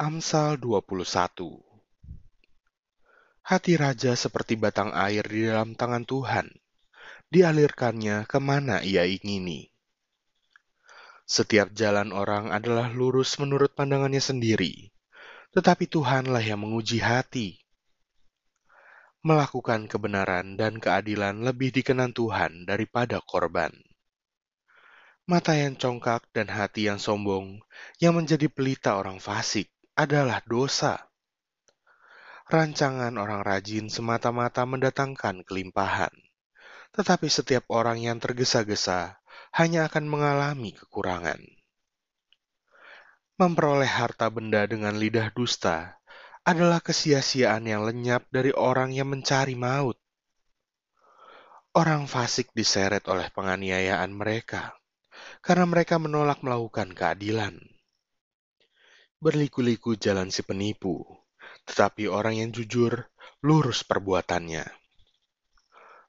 Amsal 21 Hati raja seperti batang air di dalam tangan Tuhan, dialirkannya ke mana ia ingini. Setiap jalan orang adalah lurus menurut pandangannya sendiri, tetapi Tuhanlah yang menguji hati. Melakukan kebenaran dan keadilan lebih dikenan Tuhan daripada korban mata yang congkak dan hati yang sombong, yang menjadi pelita orang fasik, adalah dosa. Rancangan orang rajin semata-mata mendatangkan kelimpahan, tetapi setiap orang yang tergesa-gesa hanya akan mengalami kekurangan. Memperoleh harta benda dengan lidah dusta adalah kesia-siaan yang lenyap dari orang yang mencari maut. Orang fasik diseret oleh penganiayaan mereka karena mereka menolak melakukan keadilan. Berliku-liku jalan si penipu, tetapi orang yang jujur lurus perbuatannya.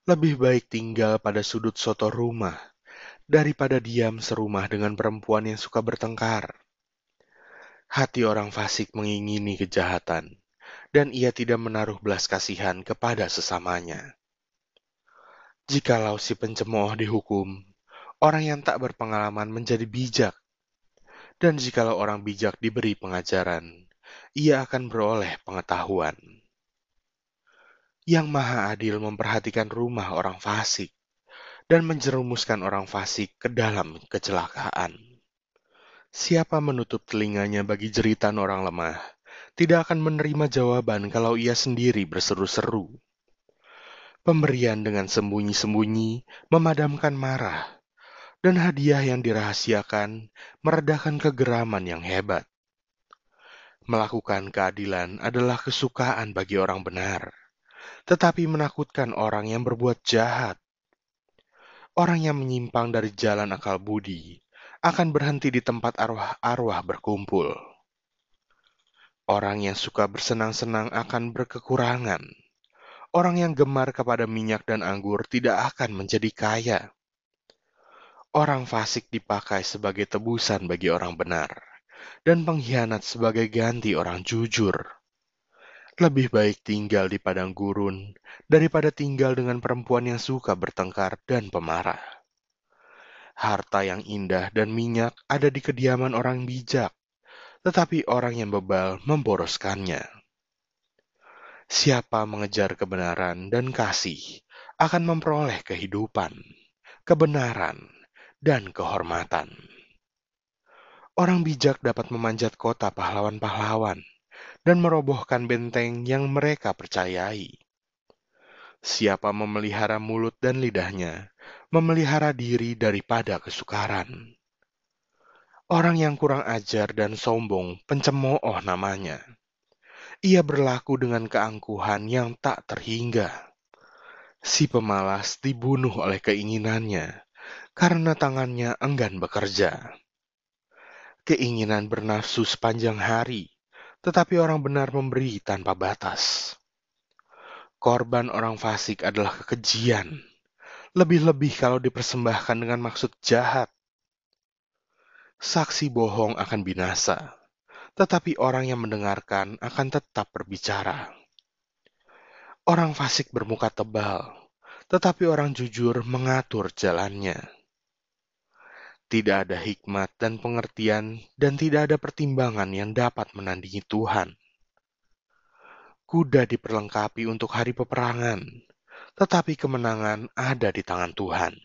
Lebih baik tinggal pada sudut soto rumah daripada diam serumah dengan perempuan yang suka bertengkar. Hati orang fasik mengingini kejahatan, dan ia tidak menaruh belas kasihan kepada sesamanya. Jikalau si pencemooh dihukum, orang yang tak berpengalaman menjadi bijak. Dan jikalau orang bijak diberi pengajaran, ia akan beroleh pengetahuan. Yang Maha Adil memperhatikan rumah orang fasik dan menjerumuskan orang fasik ke dalam kecelakaan. Siapa menutup telinganya bagi jeritan orang lemah, tidak akan menerima jawaban kalau ia sendiri berseru-seru. Pemberian dengan sembunyi-sembunyi memadamkan marah, dan hadiah yang dirahasiakan meredakan kegeraman yang hebat. Melakukan keadilan adalah kesukaan bagi orang benar, tetapi menakutkan orang yang berbuat jahat. Orang yang menyimpang dari jalan akal budi akan berhenti di tempat arwah-arwah berkumpul. Orang yang suka bersenang-senang akan berkekurangan. Orang yang gemar kepada minyak dan anggur tidak akan menjadi kaya Orang fasik dipakai sebagai tebusan bagi orang benar, dan pengkhianat sebagai ganti orang jujur. Lebih baik tinggal di padang gurun daripada tinggal dengan perempuan yang suka bertengkar dan pemarah. Harta yang indah dan minyak ada di kediaman orang bijak, tetapi orang yang bebal memboroskannya. Siapa mengejar kebenaran dan kasih akan memperoleh kehidupan, kebenaran, dan kehormatan. Orang bijak dapat memanjat kota pahlawan-pahlawan dan merobohkan benteng yang mereka percayai. Siapa memelihara mulut dan lidahnya, memelihara diri daripada kesukaran. Orang yang kurang ajar dan sombong, pencemooh namanya. Ia berlaku dengan keangkuhan yang tak terhingga. Si pemalas dibunuh oleh keinginannya, karena tangannya enggan bekerja. Keinginan bernafsu sepanjang hari, tetapi orang benar memberi tanpa batas. Korban orang fasik adalah kekejian, lebih-lebih kalau dipersembahkan dengan maksud jahat. Saksi bohong akan binasa, tetapi orang yang mendengarkan akan tetap berbicara. Orang fasik bermuka tebal, tetapi orang jujur mengatur jalannya. Tidak ada hikmat dan pengertian, dan tidak ada pertimbangan yang dapat menandingi Tuhan. Kuda diperlengkapi untuk hari peperangan, tetapi kemenangan ada di tangan Tuhan.